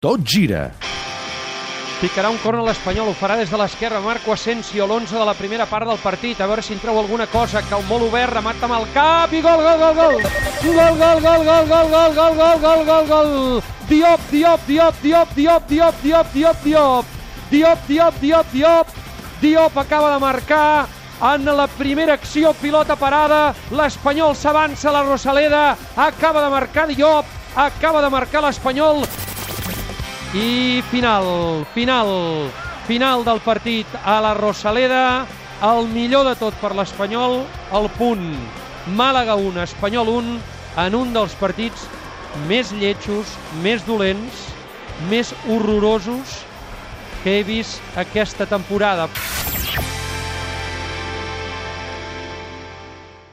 Tot gira. Picarà un corn a l'Espanyol, ho farà des de l'esquerra Marco Asensio, l'11 de la primera part del partit, a veure si en treu alguna cosa, cau molt obert, remata amb el cap i gol, gol, gol, gol! Gol, gol, gol, gol, gol, gol, gol, gol, gol, gol, gol! Diop, Diop, Diop, Diop, Diop, Diop, Diop, Diop, Diop! Diop, Diop, Diop, Diop! Diop acaba de marcar en la primera acció, pilota parada, l'Espanyol s'avança a la Rosaleda, acaba de marcar Diop, acaba de marcar l'Espanyol, i final, final, final del partit a la Rosaleda, el millor de tot per l'Espanyol, el punt. Màlaga 1, Espanyol 1, en un dels partits més lletjos, més dolents, més horrorosos que he vist aquesta temporada.